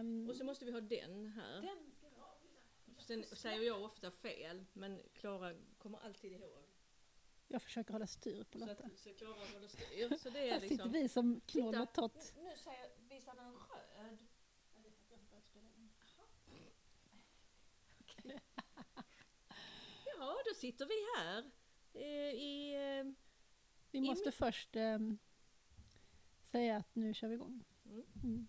Ehm, Och så måste vi ha den här. den ska vi ha. Sen säger jag ofta fel, men Klara kommer alltid ihåg. Jag försöker hålla styr på Lotta. så Klara håller styr. Så det är Här sitter liksom... vi som Titta. och tott. Nu säger, visar den röd. Ja, då sitter vi här eh, i... Eh, Vi måste först ehm, säga att nu kör vi igång. Mm. Mm.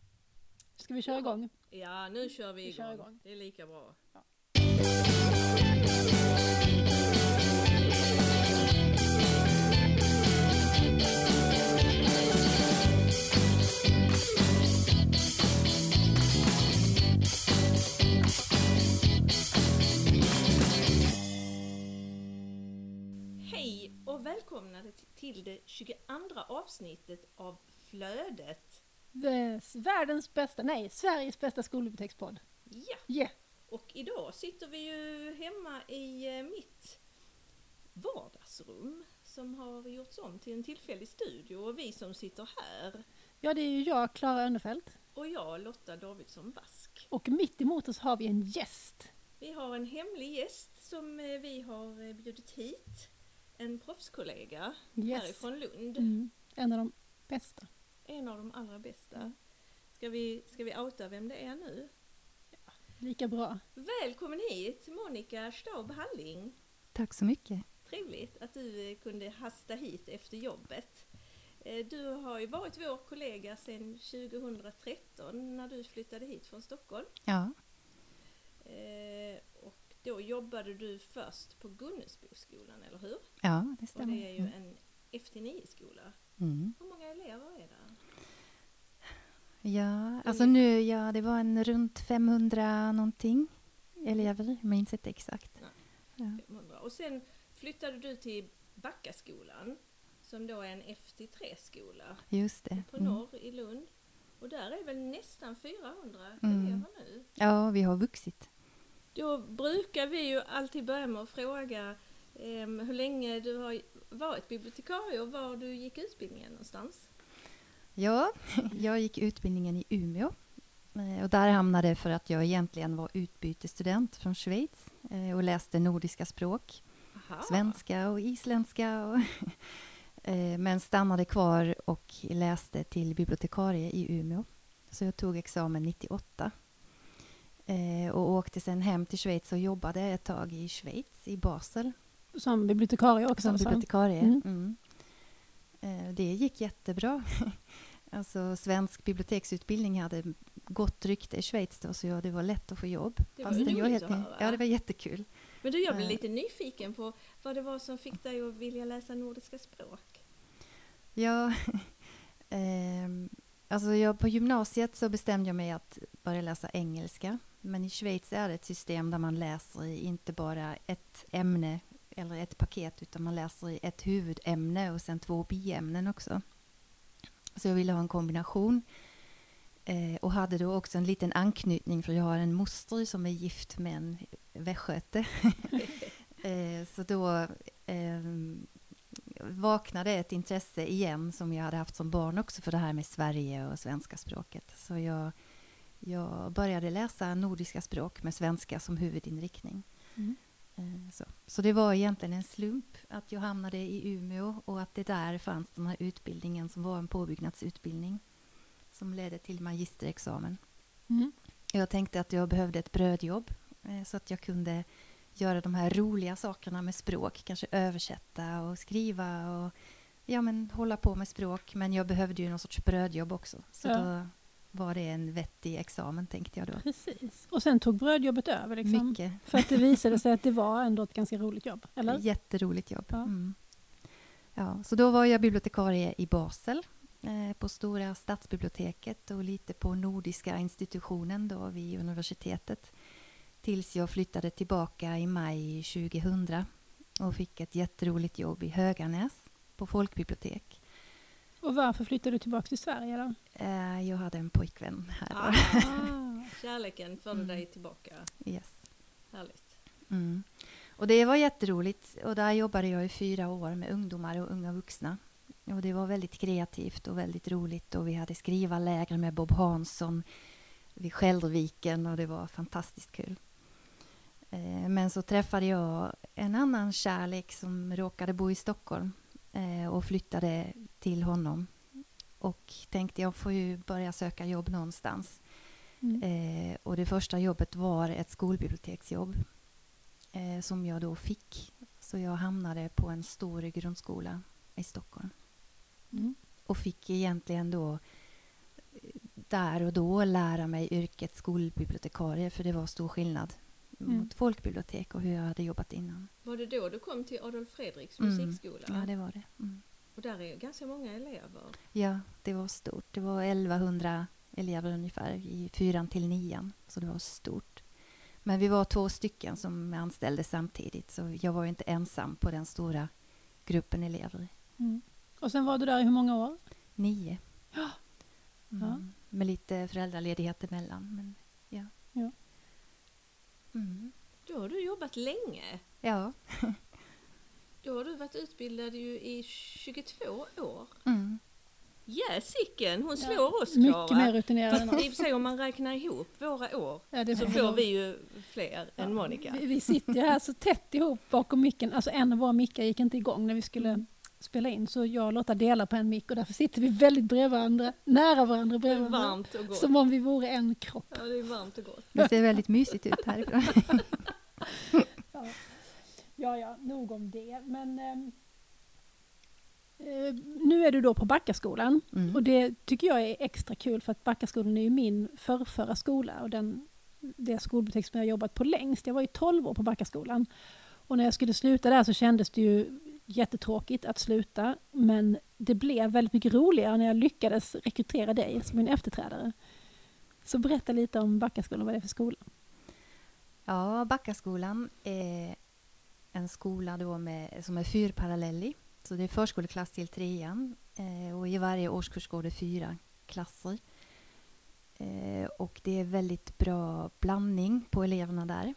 Ska vi köra Ja. igång? ja, nu kör vi Vi igång. kör igång. Det är lika bra. Hej och välkomna till det 22 avsnittet av Flödet. Världens bästa, nej, Sveriges bästa skolbibliotekspodd. Ja, Yeah. och idag sitter vi ju hemma i eh, mitt vardagsrum som har gjorts om till en tillfällig studio och vi som sitter här Ja, det är ju jag, Klara Önnerfelt. och jag Lotta Davidsson Bask. Och mitt emot oss har vi en gäst. Vi har en hemlig gäst som eh, vi har eh, bjudit hit. En proffskollega Yes. härifrån Lund. Mm. En av de bästa. En av de allra bästa. Ska vi, ska vi outa vem det är nu? Lika bra. Välkommen hit Monica Staub Halling. Tack så mycket. Trevligt att du eh, kunde hasta hit efter jobbet. Eh, Du har ju varit vår kollega sedan 2013 när du flyttade hit från Stockholm. Ja, Eh, Och då jobbade du först på Gunnesboskolan, eller hur? ja det Och stämmer. det är ju en FT9-skola. Mm. Hur många elever är det? Ja, alltså nu, ja, det var en runt 500 någonting elever, jag minns inte exakt. Ja. 500. Och sen flyttade du till Backaskolan som då är en FT3-skola Just det. på Mm. norr i Lund. Och där är väl nästan 400 Mm. elever nu. Ja, vi har vuxit. Då brukar vi ju alltid börja med att fråga em, hur länge du har varit bibliotekarie och var du gick utbildningen någonstans. Ja, jag gick utbildningen i Umeå. Eh, Och där hamnade jag för att jag egentligen var utbytesstudent från Schweiz eh, och läste nordiska språk. Aha. svenska och isländska. Och eh, men stannade kvar och läste till bibliotekarie i Umeå. Så jag tog examen 98. Eh, och åkte sen hem till Schweiz och jobbade ett tag i Schweiz, i Basel, Som bibliotekarie också. som bibliotekarie. Mm. Mm. Det gick jättebra. alltså, svensk biblioteksutbildning hade gott rykte i Schweiz då, så jag, det var lätt att få jobb. Det var roligt jag att helt, höra. Ja, det var jättekul. Men du, jag blir Eh. lite nyfiken på vad det var som fick dig att vilja läsa nordiska språk. Ja, ehm, alltså jag, på gymnasiet så bestämde jag mig att börja läsa engelska. Men i Schweiz är det ett system där man läser i inte bara ett ämne eller ett paket utan man läser i ett huvudämne och sen två biämnen också. Så jag ville ha en kombination. Eh, och hade då också en liten anknytning för jag har en moster som är gift med en västgöte. eh, så då eh, vaknade ett intresse igen som jag hade haft som barn också för det här med Sverige och svenska språket. Så jag, jag började läsa nordiska språk med svenska som huvudinriktning. Mm. Så. så det var egentligen en slump att jag hamnade i Umeå och att det där fanns den här utbildningen som var en påbyggnadsutbildning som ledde till magisterexamen. Mm. Jag tänkte att jag behövde ett brödjobb eh, så att jag kunde göra de här roliga sakerna med språk. Kanske översätta och skriva och ja, men hålla på med språk. Men jag behövde ju någon sorts brödjobb också. Så Ja. då var det en vettig examen tänkte jag då. Precis. Och sen tog brödjobbet över liksom. Mycket. För att det visade sig att det var ändå ett ganska roligt jobb. Eller? Jätteroligt jobb. Ja. Mm. Ja, så då var jag bibliotekarie i Basel eh, på Stora stadsbiblioteket och lite på Nordiska institutionen då vid universitetet. Tills jag flyttade tillbaka i maj 2000 och fick ett jätteroligt jobb i Höganäs på folkbibliotek. Och varför flyttade du tillbaka till Sverige då? Eh, jag hade en pojkvän här. Ah, kärleken förde Mm. dig tillbaka. Yes. Härligt. Mm. Och det var jätteroligt. Och där jobbade jag i fyra år med ungdomar och unga vuxna. Och det var väldigt kreativt och väldigt roligt. Och vi hade skrivarläger med Bob Hansson. vid Skälderviken och det var fantastiskt kul. Eh, men så träffade jag en annan kärlek som råkade bo i Stockholm eh, och flyttade till honom. Och tänkte jag får ju börja söka jobb någonstans. Mm. Eh, och det första jobbet var ett skolbiblioteksjobb eh, som jag då fick. Så jag hamnade på en stor grundskola i Stockholm Mm. och fick egentligen då eh, där och då lära mig yrket skolbibliotekarie för det var stor skillnad Mm. mot folkbibliotek och hur jag hade jobbat innan. Var det då du kom till Adolf Fredriks Mm. musikskola? Ja, det var det. Mm. Och där är ganska många elever. Ja, det var stort. Det var 1100 elever ungefär i fyran till nian, så det var stort. Men vi var två stycken som anställdes samtidigt, så jag var ju inte ensam på den stora gruppen elever. Mm. Och sen var du där i hur många år? Nio. Ja. Mm. Ja. Med lite föräldraledighet emellan. Men, ja. Ja. Mm. Då har du jobbat länge. Ja. Då har du varit utbildad ju i 22 år. Mm. Jäsiken, hon Ja, slår oss Mycket Klara. mer rutinerad än oss. om man räknar ihop våra år Ja, det så får vi- ju fler än Monica. Vi, vi sitter ju här så tätt ihop bakom micken. Alltså en av våra mickar gick inte igång när vi skulle Mm. Spela in. Så jag och Lotta delar på en mick och därför sitter vi väldigt bredvid varandra, nära varandra, Det bredvid är varandra. varmt och gott. Som om vi vore en kropp. Ja, det är varmt och gott. Det ser väldigt mysigt ut härifrån. Ja, ja, ja nog om det. Men ehm, eh, nu är du då på Backaskolan Mm. och det tycker jag är extra kul för att Backaskolan är ju min förrförra skola och den, det skolbibliotek som jag har jobbat på längst. Jag var ju 12 år på Backaskolan och när jag skulle sluta där så kändes det ju jättetråkigt att sluta men det blev väldigt mycket roligare när jag lyckades rekrytera dig som min efterträdare. Så berätta lite om Backaskolan, vad det är för skola. Ja, Backaskolan är en skola då med, som är fyrparallellig. Så det är förskoleklass till trean eh, och i varje årskurs går det fyra klasser. Eh, och det är väldigt bra blandning på eleverna där.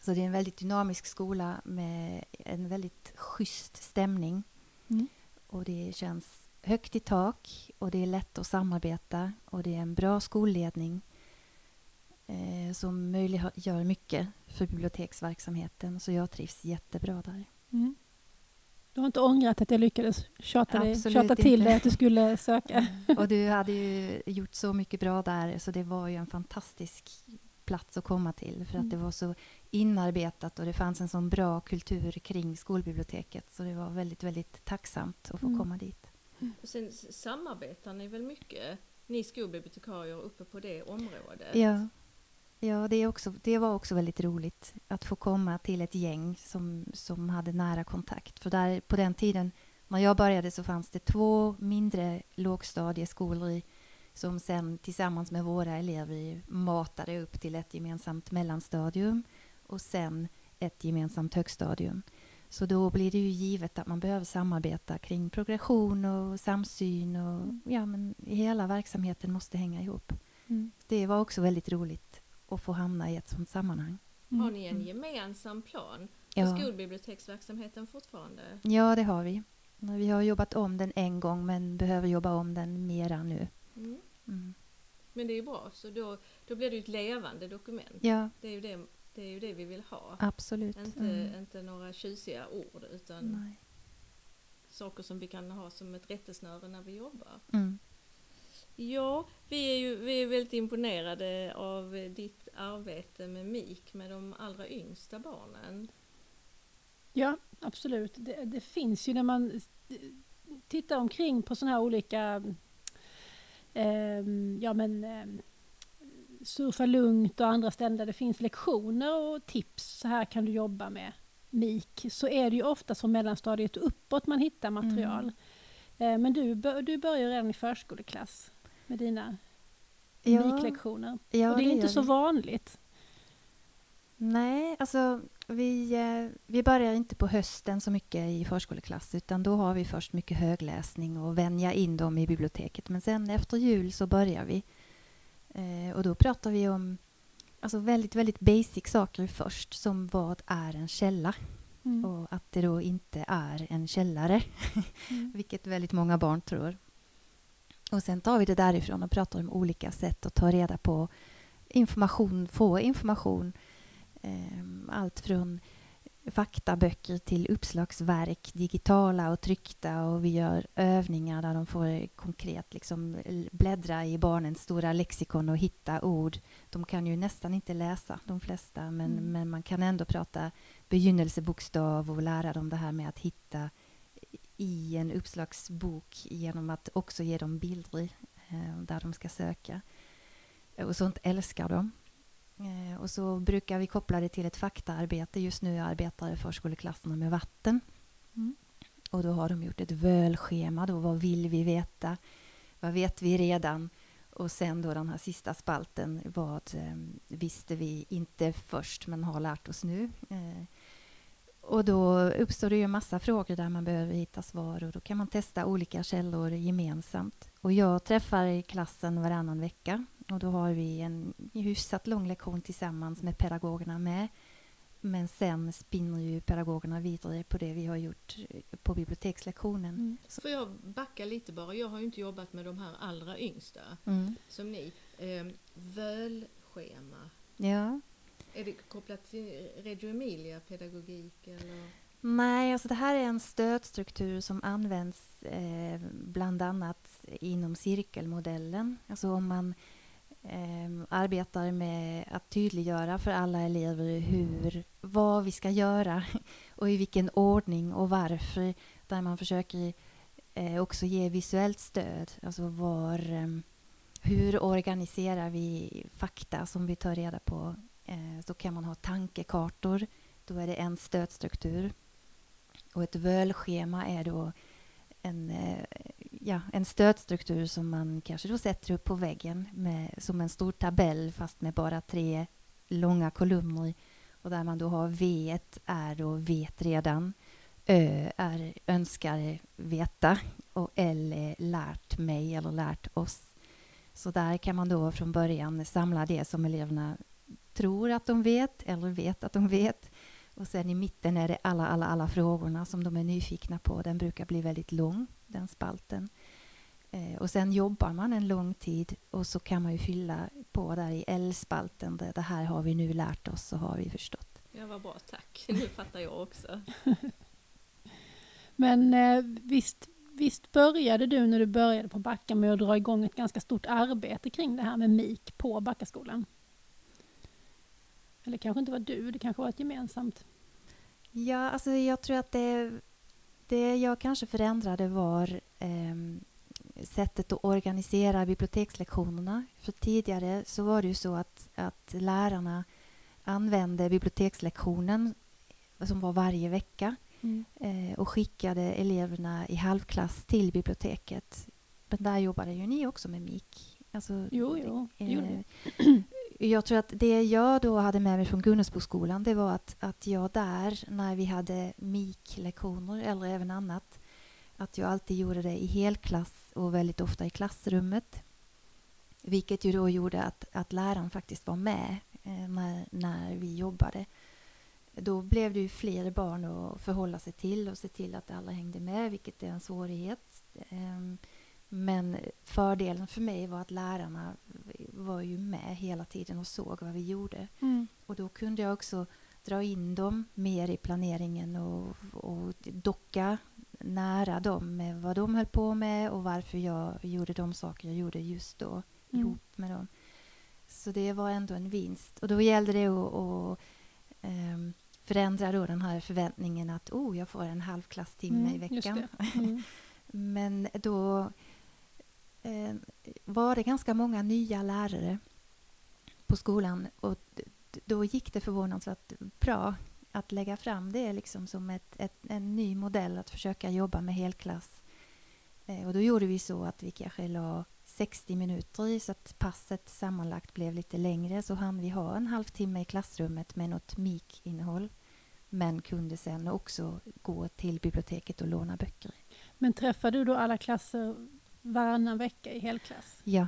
Så det är en väldigt dynamisk skola med en väldigt schysst stämning. Mm. Och det känns högt i tak och det är lätt att samarbeta och det är en bra skolledning eh, som möjliggör mycket för biblioteksverksamheten. Så jag trivs jättebra där. Mm. Du har inte ångrat att jag lyckades tjata, dig, tjata till dig att du skulle söka? Och du hade ju gjort så mycket bra där så det var ju en fantastisk plats att komma till för att Mm. det var så inarbetat och det fanns en sån bra kultur kring skolbiblioteket så det var väldigt, väldigt tacksamt att få Mm. komma dit. Och sen samarbetar ni väl mycket, ni skolbibliotekarier uppe på det området? Ja, ja det, är också, det var också väldigt roligt att få komma till ett gäng som, som hade nära kontakt. För där, på den tiden när jag började så fanns det två mindre lågstadieskolor i, som sen tillsammans med våra elever matade upp till ett gemensamt mellanstadium och sen ett gemensamt högstadium. Så då blir det ju givet att man behöver samarbeta kring progression och samsyn och ja, men hela verksamheten måste hänga ihop. Mm. Det var också väldigt roligt att få hamna i ett sådant sammanhang. Har ni en gemensam plan för Ja. skolbiblioteksverksamheten fortfarande? Ja, det har vi. Vi har jobbat om den en gång men behöver jobba om den mera nu. Mm. Mm. Men det är ju bra, så då, då blir det ju ett levande dokument. Ja, Det är ju det, det, är ju det vi vill ha. absolut. Inte, Mm. inte några tjusiga ord utan Nej. saker som vi kan ha som ett rättesnöre när vi jobbar. Mm. Ja, vi är ju vi är väldigt imponerade av ditt arbete med MIK med de allra yngsta barnen. Ja, absolut. Det, det finns ju när man tittar omkring på sådana här olika ehm, ja men ehm, Surfa lugnt och andra ställen där det finns lektioner och tips. Så här kan du jobba med MIK. Så är det ju ofta från mellanstadiet uppåt man hittar material. Eh, men du, du börjar redan i förskoleklass med dina Ja, MIK-lektioner. ja, och det är inte gör så vanligt. Nej, alltså vi, eh, vi börjar inte på hösten så mycket i förskoleklass utan då har vi först mycket högläsning och vänja in dem i biblioteket. Men sen efter jul så börjar vi. Eh, och då pratar vi om alltså väldigt, väldigt basic saker först som vad är en källa Mm. och att det då inte är en källare, Mm. vilket väldigt många barn tror. Och sen tar vi det därifrån och pratar om olika sätt att ta reda på information, få information. Ehm, allt från faktaböcker till uppslagsverk, digitala och tryckta och vi gör övningar där de får konkret liksom bläddra i barnens stora lexikon och hitta ord. De kan ju nästan inte läsa, de flesta, men, mm. men man kan ändå prata begynnelsebokstav och lära dem det här med att hitta i en uppslagsbok genom att också ge dem bilder eh, där de ska söka. Och sånt älskar de. Eh, och så brukar vi koppla det till ett faktaarbete. Just nu arbetar förskoleklasserna med vatten. Mm. Och då har de gjort ett völschema. Då, vad vill vi veta? Vad vet vi redan? Och sen då den här sista spalten. Vad eh, visste vi inte först men har lärt oss nu? Eh, och då uppstår det ju en massa frågor där man behöver hitta svar och då kan man testa olika källor gemensamt. Och jag träffar klassen varannan vecka och då har vi en hyfsat lång lektion tillsammans med pedagogerna med. Men sen spinner ju pedagogerna vidare på det vi har gjort på bibliotekslektionen. Mm. Får jag backa lite bara? Jag har ju inte jobbat med de här allra yngsta mm. som ni. Eh, völschema. Ja. Är det kopplat till Reggio Emilia-pedagogik? Nej, alltså det här är en stödstruktur som används eh, bland annat inom cirkelmodellen. Alltså om man eh, arbetar med att tydliggöra för alla elever hur, vad vi ska göra och i vilken ordning och varför. Där man försöker eh, också ge visuellt stöd. Alltså var, eh, hur organiserar vi fakta som vi tar reda på Eh, så kan man ha tankekartor. Då är det en stödstruktur. Och ett völschema är då en, eh, ja, en stödstruktur som man kanske då sätter upp på väggen med, som en stor tabell fast med bara tre långa kolumner. Och där man då har V är då vet redan. Ö är önskar veta och L är lärt mig eller lärt oss. Så där kan man då från början samla det som eleverna tror att de vet eller vet att de vet. Och sen i mitten är det alla, alla, alla frågorna som de är nyfikna på. Den brukar bli väldigt lång, den spalten. Eh, och sen jobbar man en lång tid och så kan man ju fylla på där i L-spalten. Det, det här har vi nu lärt oss och har vi förstått. Ja, vad bra, tack. Nu fattar jag också. Men eh, visst, visst började du när du började på Backa med att dra igång ett ganska stort arbete kring det här med MIK på Backaskolan? Eller kanske inte var du, det kanske var ett gemensamt? Ja, alltså jag tror att det, det jag kanske förändrade var eh, sättet att organisera bibliotekslektionerna. För tidigare så var det ju så att, att lärarna använde bibliotekslektionen som var varje vecka mm. eh, och skickade eleverna i halvklass till biblioteket. Men där jobbade ju ni också med MIK. Alltså, jo, jo. Eh, jag tror att det jag då hade med mig från Gunnarsboskolan det var att, att jag där, när vi hade MIK-lektioner eller även annat, att jag alltid gjorde det i helklass och väldigt ofta i klassrummet. Vilket ju då gjorde att, att läraren faktiskt var med eh, när, när vi jobbade. Då blev det ju fler barn att förhålla sig till och se till att alla hängde med, vilket är en svårighet. Eh, men fördelen för mig var att lärarna var ju med hela tiden och såg vad vi gjorde. Mm. Och då kunde jag också dra in dem mer i planeringen och, och docka nära dem med vad de höll på med och varför jag gjorde de saker jag gjorde just då mm. ihop med dem. Så det var ändå en vinst. Och då gällde det att, att um, förändra då den här förväntningen att oh, jag får en halvklasstimme mm, i veckan. Mm. Men då eh, var det ganska många nya lärare på skolan och då gick det förvånansvärt bra att lägga fram det liksom som ett, ett, en ny modell att försöka jobba med helklass. Eh, och då gjorde vi så att vi kanske la 60 minuter i så att passet sammanlagt blev lite längre så hann vi ha en halvtimme i klassrummet med något MIK-innehåll men kunde sen också gå till biblioteket och låna böcker. Men träffade du då alla klasser varannan vecka i helklass. Ja.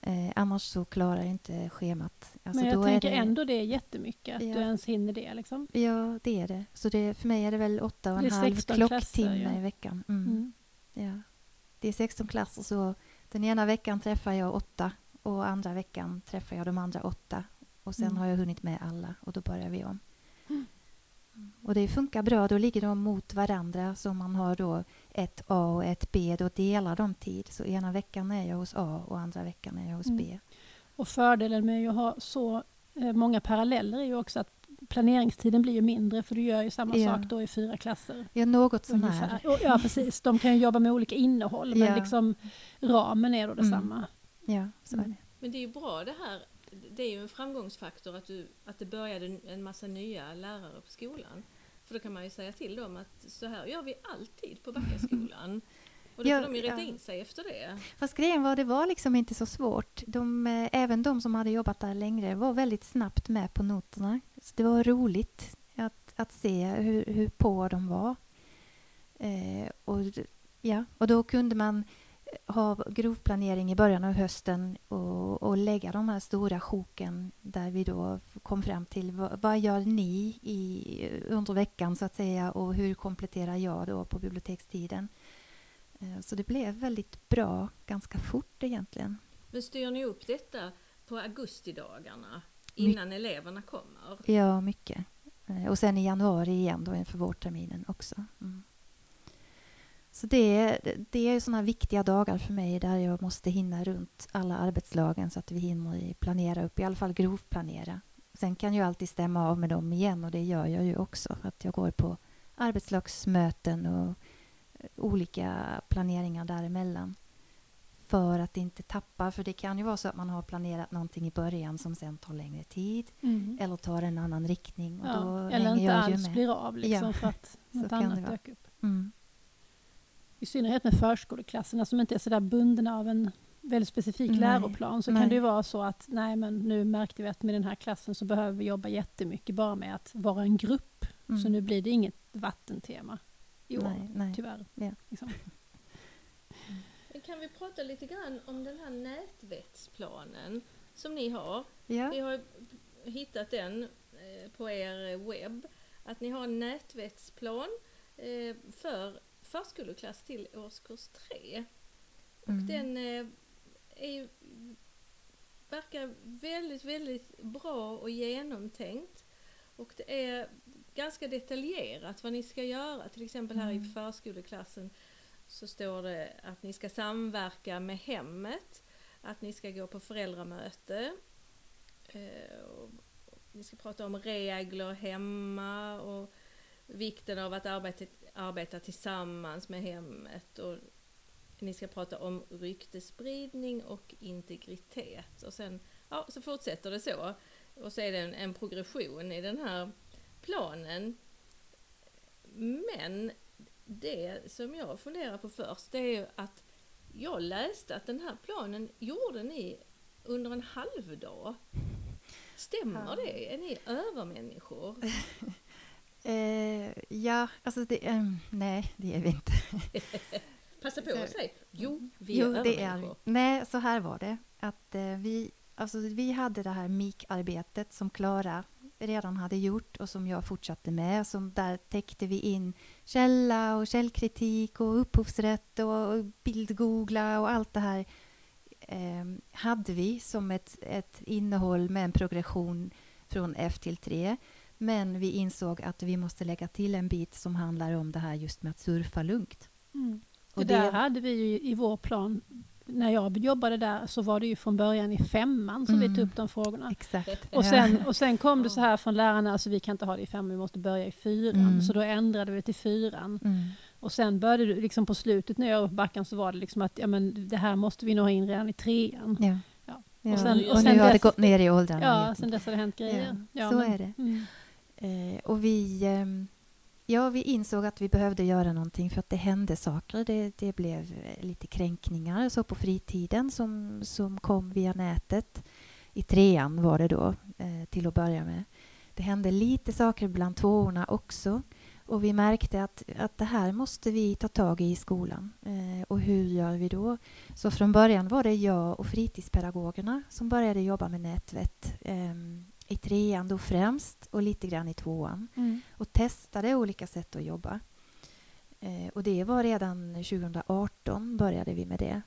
Eh, annars så klarar inte schemat. Alltså Men jag tänker det... ändå det är jättemycket, att ja. du ens hinner det. Liksom. Ja, det är det. Så det, för mig är det väl åtta och en halv klocktimme ja. i veckan. Mm. Mm. Ja. Det är 16 klasser, så Den ena veckan träffar jag åtta och andra veckan träffar jag de andra åtta. Och sen Mm. har jag hunnit med alla och då börjar vi om. Mm. Och det funkar bra. Då ligger de mot varandra. Så man har då ett A och ett B. Då delar de tid. Så ena veckan är jag hos A och andra veckan är jag hos Mm. B. Och fördelen med att ha så eh, många paralleller är ju också att planeringstiden blir ju mindre för du gör ju samma Ja. sak då i fyra klasser. Ja, något sånär. Ja precis, de kan ju jobba med olika innehåll men Ja. liksom ramen är då Mm. detsamma. Ja, så är Mm. det. Men det är ju bra det här. Det är ju en framgångsfaktor att, du, att det började en massa nya lärare på skolan. För då kan man ju säga till dem att så här gör vi alltid på Backaskolan. Och då Ja, får de ju rätta ja. in sig efter det. Fast grejen var, det var liksom inte så svårt. De, eh, även de som hade jobbat där längre var väldigt snabbt med på noterna. Så det var roligt att, att se hur, hur på de var. Eh, och, ja, och då kunde man ha grovplanering i början av hösten och, och lägga de här stora sjoken där vi då kom fram till vad, vad gör ni i, under veckan så att säga och hur kompletterar jag då på bibliotekstiden. Eh, Så det blev väldigt bra ganska fort egentligen. Men styr ni upp detta på augustidagarna innan eleverna kommer? Ja, mycket. Eh, Och sen i januari igen då inför vårterminen också. Mm. Så det är, det är sådana viktiga dagar för mig där jag måste hinna runt alla arbetslagen så att vi hinner planera upp, i alla fall grovplanera. Sen kan jag alltid stämma av med dem igen och det gör jag ju också. Att jag går på arbetslagsmöten och eh, olika planeringar däremellan. För att inte tappa, för det kan ju vara så att man har planerat någonting i början som sen tar längre tid Mm. eller tar en annan riktning. Och då Ja, eller hänger inte alls med. blir av liksom Ja, för att något annat dök upp. Mm. I synnerhet med förskoleklasserna som inte är så där bundna av en väldigt specifik Nej, läroplan så nej. kan det ju vara så att nej men nu märkte vi att med den här klassen så behöver vi jobba jättemycket bara med att vara en grupp. Mm. Så nu blir det inget vattentema i år, Nej, nej. tyvärr. Ja. Liksom. Men Kan vi prata lite grann om den här nätvettsplanen som ni har? Ja. Vi har hittat den eh, på er webb. Att ni har en nätvettsplan eh, för förskoleklass till årskurs 3. Och Mm. den eh, är, verkar väldigt, väldigt bra och genomtänkt. Och det är ganska detaljerat vad ni ska göra. Till exempel här i Mm. förskoleklassen så står det att ni ska samverka med hemmet, att ni ska gå på föräldramöte, eh, ni ska prata om regler hemma och vikten av att arbeta, arbeta tillsammans med hemmet och ni ska prata om ryktespridning och integritet och sen ja, så fortsätter det så. Och så är det en, en progression i den här planen. Men det som jag funderar på först det är ju att jag läste att den här planen gjorde ni under en halvdag. Stämmer Ja. det? Är ni övermänniskor? Eh, ja, alltså det, ehm, nej, det är vi inte. Passa på att säga jo, vi jo, är det är. Nej, så här var det. Att eh, vi, alltså, vi hade det här MIK-arbetet som Klara redan hade gjort och som jag fortsatte med. Som där täckte vi in källa och källkritik och upphovsrätt och bildgoogla och allt det här eh, hade vi som ett, ett innehåll med en progression från F till 3. Men vi insåg att vi måste lägga till en bit som handlar om det här just med att surfa lugnt. Mm. Och det det- där hade vi ju i vår plan. När jag jobbade där så var det ju från början i femman som vi Mm. tog upp de frågorna. Exakt. Och sen, och sen kom det så här från lärarna, alltså vi kan inte ha det i femman, vi måste börja i fyran. Mm. Så då ändrade vi till fyran. Mm. Och sen började det liksom på slutet när jag var på backen så var det liksom att ja, men det här måste vi nog ha in redan i trean. Ja. Ja. Och Och, sen- och nu sen har det dess- gått ner i åldrarna. Ja, sen dess har det hänt grejer. Ja, Ja, så men- är det. Eh, och vi, eh, ja, vi insåg att vi behövde göra någonting för att det hände saker. Det, det blev eh, lite kränkningar så på fritiden som, som kom via nätet. I trean var det då, eh, till att börja med. Det hände lite saker bland tvåorna också. Och vi märkte att, att det här måste vi ta tag i i skolan. Eh, och hur gör vi då? Så från början var det jag och fritidspedagogerna som började jobba med nätvett. Eh, i trean då främst och lite grann i tvåan. Mm. Och testade olika sätt att jobba. Eh, och det var redan 2018 började vi med det.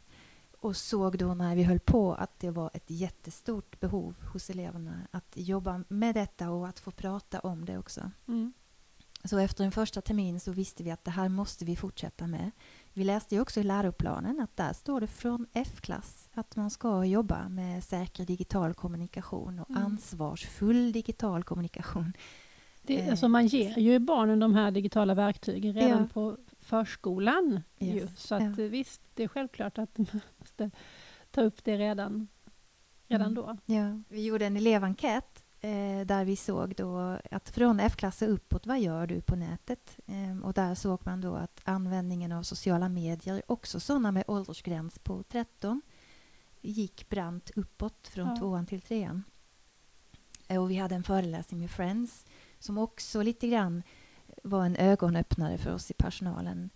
och såg då när vi höll på att det var ett jättestort behov hos eleverna att jobba med detta och att få prata om det också. Mm. Så efter en första termin så visste vi att det här måste vi fortsätta med. Vi läste ju också i läroplanen att där står det från F-klass att man ska jobba med säker digital kommunikation och Mm. ansvarsfull digital kommunikation. Det, Eh, alltså man ger ju barnen de här digitala verktygen redan Ja. på förskolan. Ju. Yes, Så att, ja. visst, det är självklart att man måste ta upp det redan, redan Mm. då. Ja, vi gjorde en elevenkät eh, där vi såg då att från F-klass och uppåt, vad gör du på nätet? Eh, och där såg man då att användningen av sociala medier, också sådana med åldersgräns på 13, gick brant uppåt från Ja. tvåan till trean. Eh, och vi hade en föreläsning med Friends som också lite grann var en ögonöppnare för oss i personalen.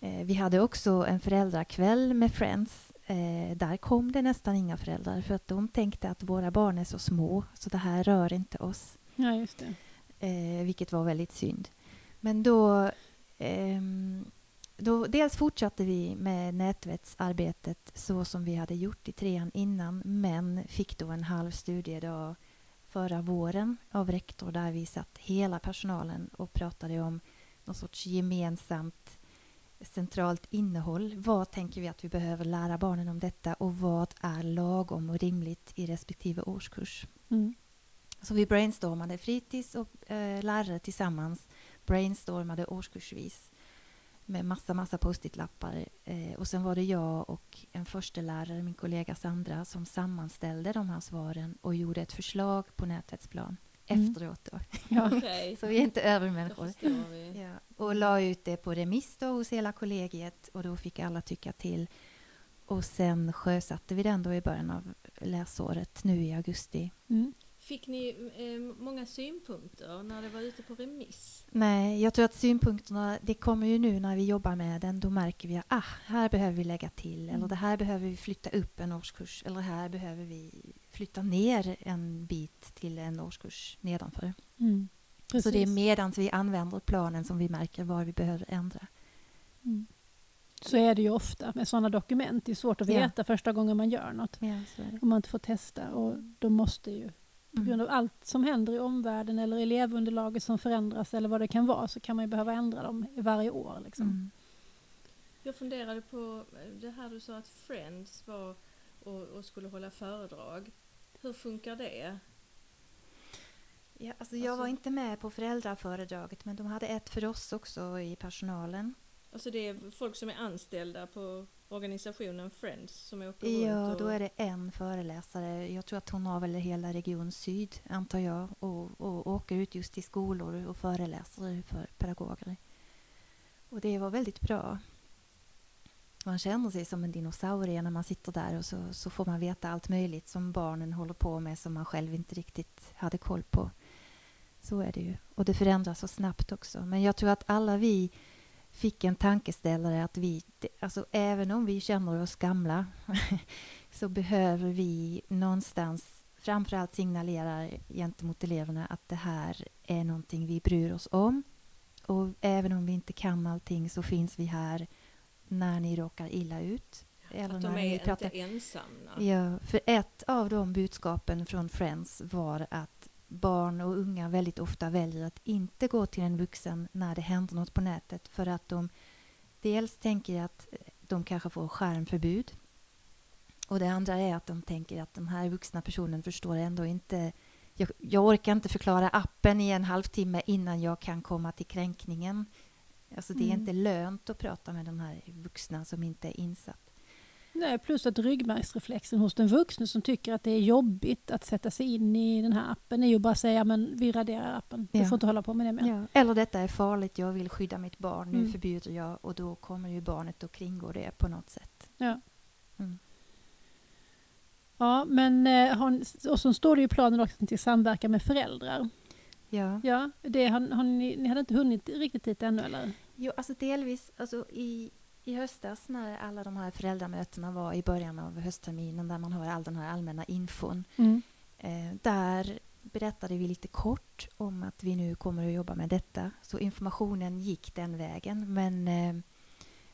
Eh, vi hade också en föräldrakväll med Friends Eh, där kom det nästan inga föräldrar för att de tänkte att våra barn är så små så det här rör inte oss. Ja, just det. Eh, vilket var väldigt synd. Men då, ehm, då... Dels fortsatte vi med nätverksarbetet så som vi hade gjort i trean innan men fick då en halv studiedag förra våren av rektor där vi satt hela personalen och pratade om någon sorts gemensamt centralt innehåll. Vad tänker vi att vi behöver lära barnen om detta och vad är lagom och rimligt i respektive årskurs? Mm. Så vi brainstormade fritids och eh, lärare tillsammans brainstormade årskursvis med massa, massa post-it-lappar. Eh, och sen var det jag och en förstelärare, min kollega Sandra, som sammanställde de här svaren och gjorde ett förslag på nätverksplan Mm. Efteråt. Då. Ja. Okej, Så vi är inte övermänniskor. Ja, och la ut det på remiss då hos hela kollegiet och då fick alla tycka till. Och sen sjösatte vi den då i början av läsåret nu i augusti. Mm. Fick ni eh, många synpunkter när det var ute på remiss? Nej, jag tror att synpunkterna, det kommer ju nu när vi jobbar med den, då märker vi att ah, här behöver vi lägga till, eller Mm. det här behöver vi flytta upp en årskurs, eller här behöver vi flytta ner en bit till en årskurs nedanför. Mm. Så det är medan vi använder planen som vi märker var vi behöver ändra. Mm. Så är det ju ofta med sådana dokument. Det är svårt att Ja. veta första gången man gör något. Ja. Om man inte får testa. Och då måste ju, på grund av allt som händer i omvärlden eller elevunderlaget som förändras eller vad det kan vara så kan man ju behöva ändra dem i varje år. Liksom. Mm. Jag funderade på eh, det här du sa att Friends var och, och skulle hålla föredrag. Hur funkar det? Ja, alltså jag Alltså- var inte med på föräldraföredraget men de hade ett för oss också i personalen. Alltså det är folk som är anställda på organisationen Friends som åker Ja, runt och... då är det en föreläsare. Jag tror att hon har väl hela Region Syd, antar jag, och, och åker ut just till skolor och föreläser för pedagoger. Och det var väldigt bra. Man känner sig som en dinosaurie när man sitter där och så, så får man veta allt möjligt som barnen håller på med som man själv inte riktigt hade koll på. Så är det ju. Och det förändras så snabbt också. Men jag tror att alla vi fick en tankeställare att vi, alltså även om vi känner oss gamla så behöver vi någonstans framförallt signalera gentemot eleverna att det här är någonting vi bryr oss om. Och även om vi inte kan allting så finns vi här när ni råkar illa ut. Eller att de när är ni inte ensamma. Ja, för ett av de budskapen från Friends var att barn och unga väldigt ofta väljer att inte gå till en vuxen när det händer något på nätet för att de dels tänker att de kanske får skärmförbud och det andra är att de tänker att den här vuxna personen förstår ändå inte jag, jag orkar inte förklara appen i en halvtimme innan jag kan komma till kränkningen. Alltså det är Mm. inte lönt att prata med den här vuxna som inte är insatt. Nej, plus att ryggmärgsreflexen hos den vuxne som tycker att det är jobbigt att sätta sig in i den här appen är ju bara att säga men vi raderar appen. Du Ja. får inte hålla på med det mer. Ja. Eller detta är farligt, jag vill skydda mitt barn, nu Mm. förbjuder jag och då kommer ju barnet att kringgå det på något sätt. Ja. Mm. Ja, men eh, och så står det ju i planen också till samverka med föräldrar. Ja. Ja, det har, har ni, ni hade inte hunnit riktigt dit ännu eller? Jo, alltså delvis, alltså i, i höstas när alla de här föräldramötena var i början av höstterminen där man har all den här allmänna infon, eh, där berättade vi lite kort om att vi nu kommer att jobba med detta. Så informationen gick den vägen. Men eh,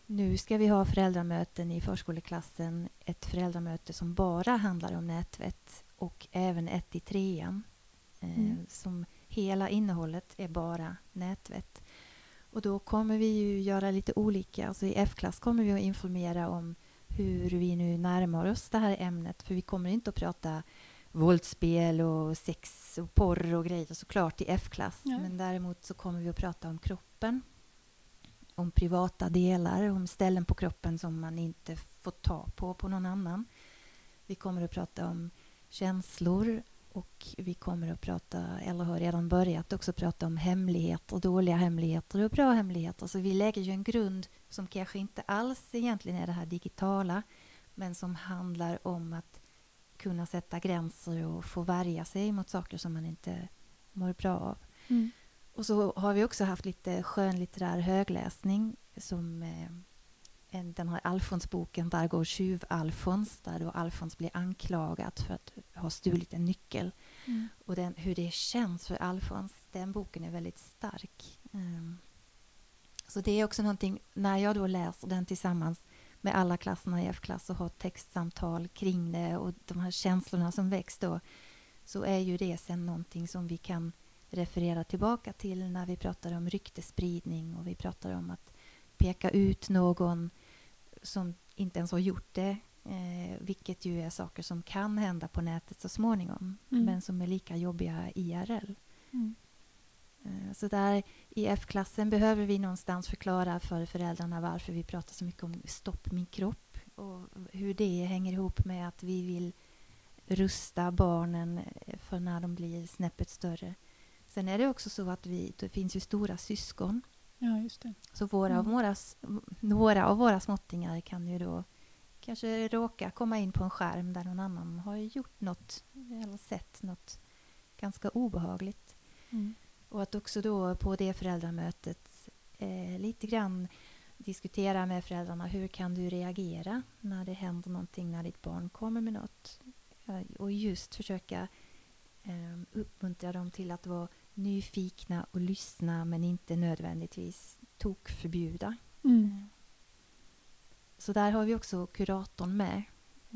nu ska vi ha föräldramöten i förskoleklassen. Ett föräldramöte som bara handlar om nätvätt och även ett i trean. Eh, Mm. Som hela innehållet är bara nätvätt. Och då kommer vi ju göra lite olika. Alltså I F-klass kommer vi att informera om hur vi nu närmar oss det här ämnet. För vi kommer inte att prata våldsspel och sex och porr och grejer såklart i F-klass. Nej. Men däremot så kommer vi att prata om kroppen. Om privata delar, om ställen på kroppen som man inte får ta på på någon annan. Vi kommer att prata om känslor och vi kommer att prata, eller har redan börjat också prata om hemligheter, dåliga hemligheter och bra hemligheter. Så vi lägger ju en grund som kanske inte alls egentligen är det här digitala, men som handlar om att kunna sätta gränser och få värja sig mot saker som man inte mår bra av. Mm. Och så har vi också haft lite skönlitterär högläsning som eh, den här Alfons-boken Där går tjuv-Alfons där då Alfons blir anklagad för att ha stulit en nyckel. Mm. Och den, hur det känns för Alfons, den boken är väldigt stark. Ehm, så det är också någonting, när jag då läser den tillsammans med alla klasserna i F-klass och har textsamtal kring det och de här känslorna som väcks då, så är ju det sen någonting som vi kan referera tillbaka till när vi pratar om ryktespridning och vi pratar om att peka ut någon som inte ens har gjort det, eh, vilket ju är saker som kan hända på nätet så småningom, Mm. men som är lika jobbiga IRL. Mm. Eh, Så där i F-klassen behöver vi någonstans förklara för föräldrarna varför vi pratar så mycket om stopp min kropp och hur det hänger ihop med att vi vill rusta barnen eh, för när de blir snäppet större. Sen är det också så att vi, det finns ju stora syskon Ja, just det. så våra Mm. våra, några av våra småttingar kan ju då kanske råka komma in på en skärm där någon annan har gjort något eller sett något ganska obehagligt. Mm. Och att också då på det föräldramötet eh, lite grann diskutera med föräldrarna hur kan du reagera när det händer någonting när ditt barn kommer med något. Och just försöka eh, uppmuntra dem till att vara nyfikna och lyssna men inte nödvändigtvis tokförbjuda. Mm. Så där har vi också kuratorn med.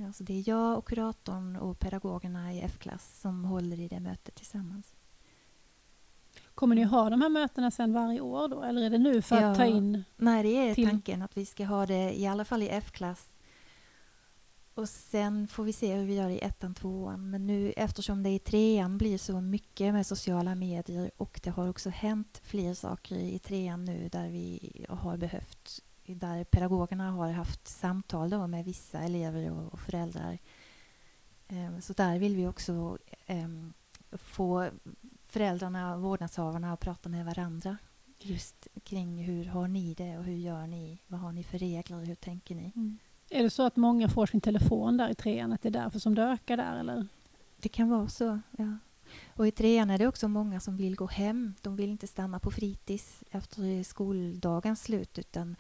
Alltså det är jag och kuratorn och pedagogerna i F-klass som håller i det mötet tillsammans. Kommer ni ha de här mötena sen varje år då? Eller är det nu för att Ja. ta in? Nej, det är Till- tanken att vi ska ha det i alla fall i F-klass. Och sen får vi se hur vi gör i ettan, tvåan. Men nu eftersom det i trean blir så mycket med sociala medier och det har också hänt fler saker i trean nu där vi har behövt, där pedagogerna har haft samtal då med vissa elever och, och föräldrar. Um, Så där vill vi också um, få föräldrarna och vårdnadshavarna att prata med varandra just kring hur har ni det och hur gör ni? Vad har ni för regler? Hur tänker ni? Mm. Är det så att många får sin telefon där i trean, att det är därför som det ökar där? Eller? Det kan vara så, ja. Och i trean är det också många som vill gå hem. De vill inte stanna på fritids efter skoldagens slut. Utan,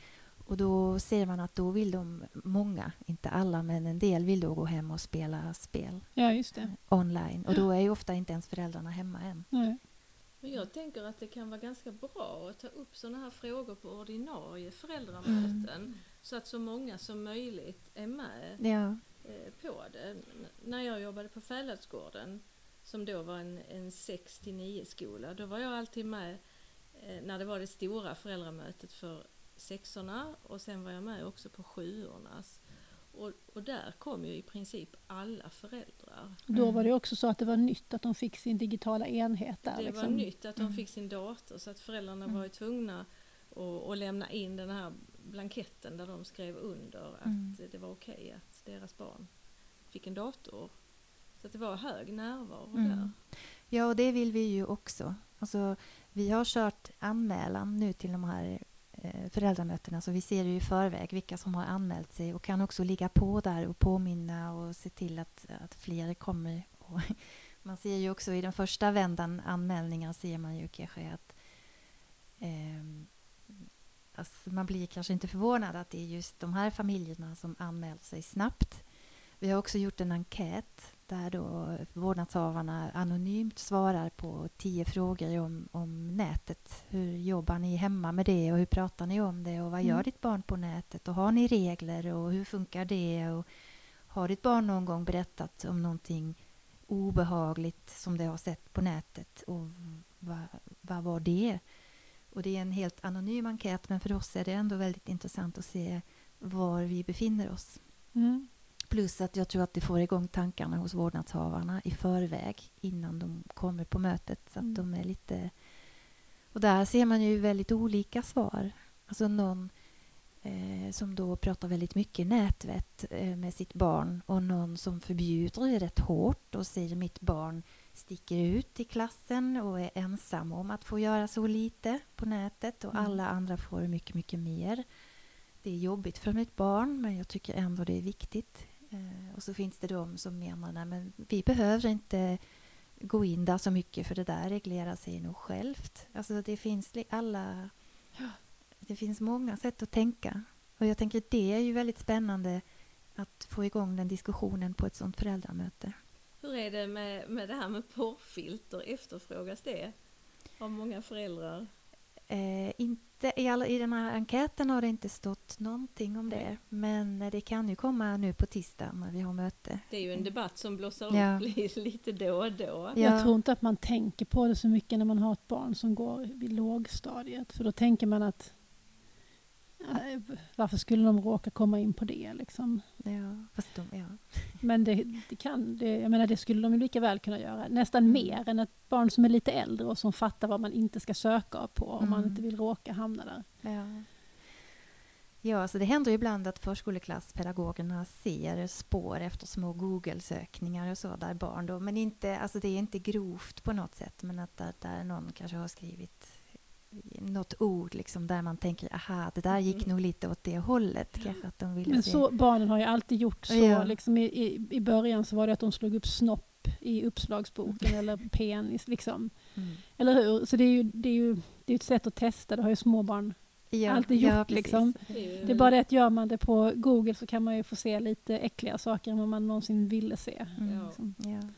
och då ser man att då vill de, många, inte alla, men en del vill då gå hem och spela spel Ja, online. Och då är ju ofta inte ens föräldrarna hemma än. Nej. Men jag tänker att det kan vara ganska bra att ta upp sådana här frågor på ordinarie föräldramöten. Så att så många som möjligt är med Ja, eh, på det. N- när jag jobbade på Fäladsgården, som då var en, en 6 till 9 skola, då var jag alltid med eh, när det var det stora föräldramötet för sexorna och sen var jag med också på sjuornas. Och, och där kom ju i princip alla föräldrar. Då var det också så att det var nytt att de fick sin digitala enhet där. Det liksom. var nytt att de Mm. fick sin dator så att föräldrarna Mm. var ju tvungna att, att lämna in den här blanketten där de skrev under att Mm. det var okej att deras barn fick en dator. Så att det var hög närvaro Mm. där. Ja, och det vill vi ju också. Alltså, vi har kört anmälan nu till de här Eh, föräldramötena så vi ser ju i förväg vilka som har anmält sig och kan också ligga på där och påminna och se till att, att fler kommer. Och man ser ju också i den första vändan anmälningar ser man ju kanske att eh, alltså man blir kanske inte förvånad att det är just de här familjerna som anmält sig snabbt. Vi har också gjort en enkät där då vårdnadshavarna anonymt svarar på tio frågor om, om nätet. Hur jobbar ni hemma med det och hur pratar ni om det och vad gör Mm. ditt barn på nätet och har ni regler och hur funkar det och har ditt barn någon gång berättat om någonting obehagligt som det har sett på nätet och vad, vad var det? Och det är en helt anonym enkät men för oss är det ändå väldigt intressant att se var vi befinner oss. Mm. Plus att jag tror att det får igång tankarna hos vårdnadshavarna i förväg innan de kommer på mötet. Så att Mm. de är lite... Och där ser man ju väldigt olika svar. Alltså någon eh, som då pratar väldigt mycket nätvett eh, med sitt barn och någon som förbjuder det rätt hårt och säger mitt barn sticker ut i klassen och är ensam om att få göra så lite på nätet och Mm. alla andra får mycket, mycket mer. Det är jobbigt för mitt barn men jag tycker ändå det är viktigt. Eh, och så finns det de som menar nej men vi behöver inte gå in där så mycket för det där reglerar sig nog självt. Alltså det finns alla... Det finns många sätt att tänka. Och jag tänker det är ju väldigt spännande att få igång den diskussionen på ett sånt föräldramöte. Hur är det med, med det här med porrfilter? Efterfrågas det av många föräldrar? Eh, inte, i, alla, I den här enkäten har det inte stått någonting om det. Men det kan ju komma nu på tisdag när vi har möte. Det är ju en debatt som blossar Ja. upp li- lite då och då. Ja. Jag tror inte att man tänker på det så mycket när man har ett barn som går vid lågstadiet. För då tänker man att varför skulle de råka komma in på det? Liksom. Ja, fast de, ja. Men det, det, kan, det, jag menar, det skulle de lika väl kunna göra. Nästan Mm. mer än ett barn som är lite äldre och som fattar vad man inte ska söka på om man Mm. inte vill råka hamna där. Ja. Ja, så det händer ibland att förskoleklasspedagogerna ser spår efter små Google-sökningar och så där barn då, men inte, alltså det är inte grovt på något sätt, men att där, där någon kanske har skrivit något ord liksom där man tänker aha, det där gick Mm. nog lite åt det hållet, kanske att de ville Men se. så, barnen har ju alltid gjort så. Ja. Liksom i, i, I början så var det att de slog upp snopp i uppslagsboken eller penis. Liksom. Mm. Eller hur? Så det är ju, det är ju det är ett sätt att testa. Det har ju små barn Ja, alltid ja, gjort, precis. liksom. Det är ju- Det är bara det att gör man det på Google så kan man ju få se lite äckliga saker än vad man någonsin ville se. Mm. Ja. Liksom. Ja.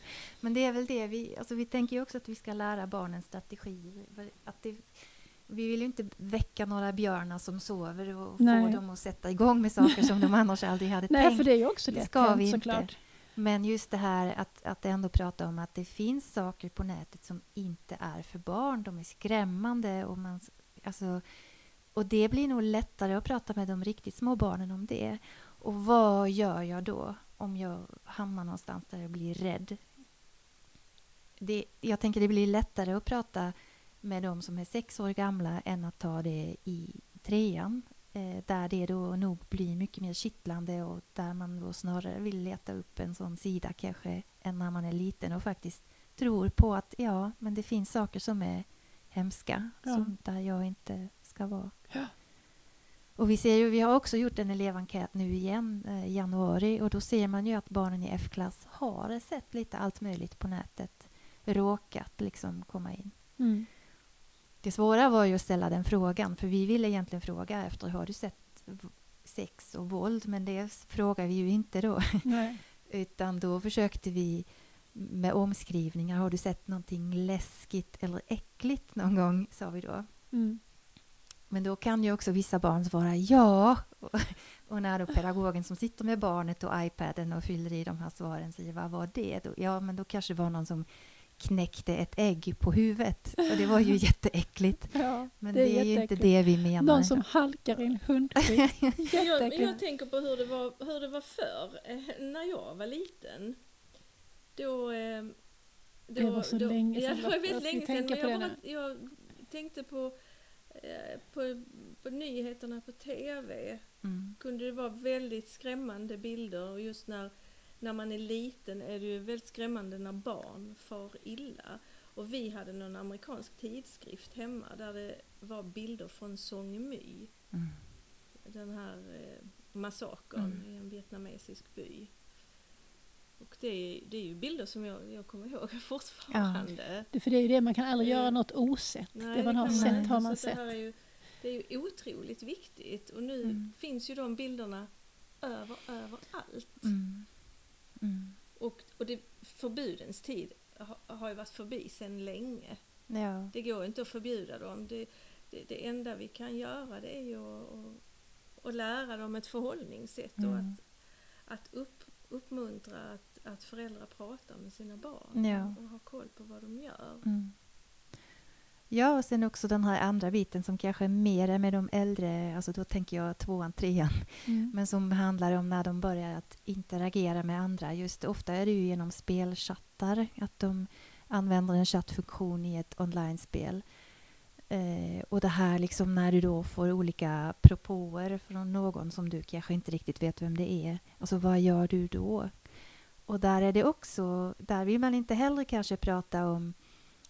Men det är väl det vi, alltså vi tänker ju också att vi ska lära barnen strategier. Att det, vi vill ju inte väcka några björnar som sover och Nej. få dem att sätta igång med saker som de annars aldrig hade Nej, tänkt. för det är ju också Det lätt ska vi inte. såklart. Men just det här att, att ändå prata om att det finns saker på nätet som inte är för barn. De är skrämmande. Och, man, alltså, och det blir nog lättare att prata med de riktigt små barnen om det. Och vad gör jag då om jag hamnar någonstans där jag blir rädd? Det, jag tänker det blir lättare att prata med de som är sex år gamla än att ta det i trean. Eh, där det då nog blir mycket mer kittlande och där man då snarare vill leta upp en sån sida kanske än när man är liten och faktiskt tror på att ja, men det finns saker som är hemska Ja. som där jag inte ska vara. Ja. Och vi ser ju, vi har också gjort en elevenkät nu igen eh, i januari och då ser man ju att barnen i F-klass har sett lite allt möjligt på nätet. Råkat liksom komma in. Mm. Det svåra var ju att ställa den frågan, för vi ville egentligen fråga efter har du sett sex och våld, men det frågar vi ju inte då. Nej. Utan då försökte vi med omskrivningar, har du sett någonting läskigt eller äckligt någon gång, sa vi då. Mm. Men då kan ju också vissa barn svara ja. Och- Och när då pedagogen som sitter med barnet och iPaden och fyller i de här svaren säger vad var det? Då, ja, men då kanske det var någon som knäckte ett ägg på huvudet. Och det var ju jätteäckligt. Ja, Men det det är är, ju inte det vi menar. Någon som halkar i en hundskit. Jag, jag tänker på hur det var, hur det var förr, eh, när jag var liten. Då... eh, då Det var så då, länge Ja, sedan, det var jag väldigt ska länge sedan. Men jag, det bara, jag tänkte på, eh, på, på nyheterna på TV. Mm. Kunde det vara väldigt skrämmande bilder. Och just när, när man är liten är det ju väldigt skrämmande när barn far illa. Och vi hade någon amerikansk tidskrift hemma där det var bilder från Song My. Mm. den här eh, massakern Mm. i en vietnamesisk by. Och det är, det är ju bilder som jag, jag kommer ihåg fortfarande. Det, för det är ju det, man kan aldrig göra något osett. Nej, det man har man sett har Så man det sett. här är ju, det är ju otroligt viktigt och nu Mm. finns ju de bilderna över, överallt. Mm. Mm. Och, och det, förbudens tid har, har ju varit förbi sedan länge. Ja. Det går inte att förbjuda dem. Det, det, det enda vi kan göra det är ju att, att, att lära dem ett förhållningssätt och Mm. att, att upp, uppmuntra att, att föräldrar pratar med sina barn Ja. och har koll på vad de gör. Mm. Ja, och sen också den här andra biten som kanske är mer med de äldre, alltså då tänker jag tvåan, trean, Mm. men som handlar om när de börjar att interagera med andra. Just ofta är det ju genom spelchattar, att de använder en chattfunktion i ett online-spel. Eh, och det här liksom när du då får olika propåer från någon som du kanske inte riktigt vet vem det är. Alltså vad gör du då? Och där är det också, där vill man inte heller kanske prata om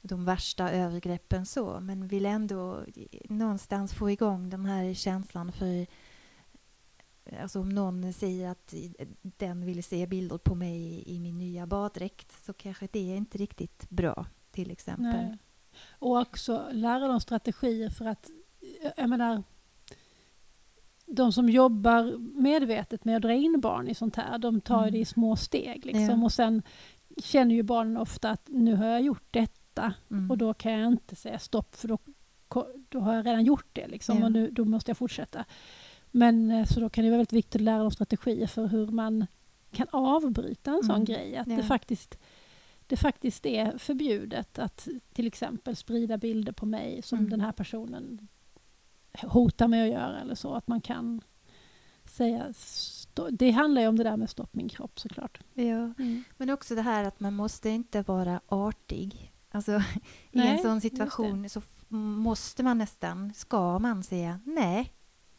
de värsta övergreppen så, men vill ändå någonstans få igång den här känslan för Alltså om någon säger att den vill se bilder på mig i, min nya baddräkt så kanske det är inte riktigt bra till exempel. Nej. Och också lära dem strategier för att, jag menar, de som jobbar medvetet med att dra in barn i sånt här, de tar Mm. det i små steg. Liksom. Ja. Och sen känner ju barnen ofta att nu har jag gjort detta Mm. och då kan jag inte säga stopp för då, då har jag redan gjort det. Liksom, Ja. och nu, då måste jag fortsätta. Men eh, så då kan det vara väldigt viktigt att lära dem strategier för hur man kan avbryta en sån Mm. grej. Att Ja. det, faktiskt, det faktiskt är förbjudet att till exempel sprida bilder på mig som Mm. den här personen hotar mig att göra eller så. Att man kan säga... Det handlar ju om det där med stopp min kropp såklart. Ja. Mm. Men också det här att man måste inte vara artig. Alltså, I Nej, en sån situation så måste man nästan, ska man säga nej,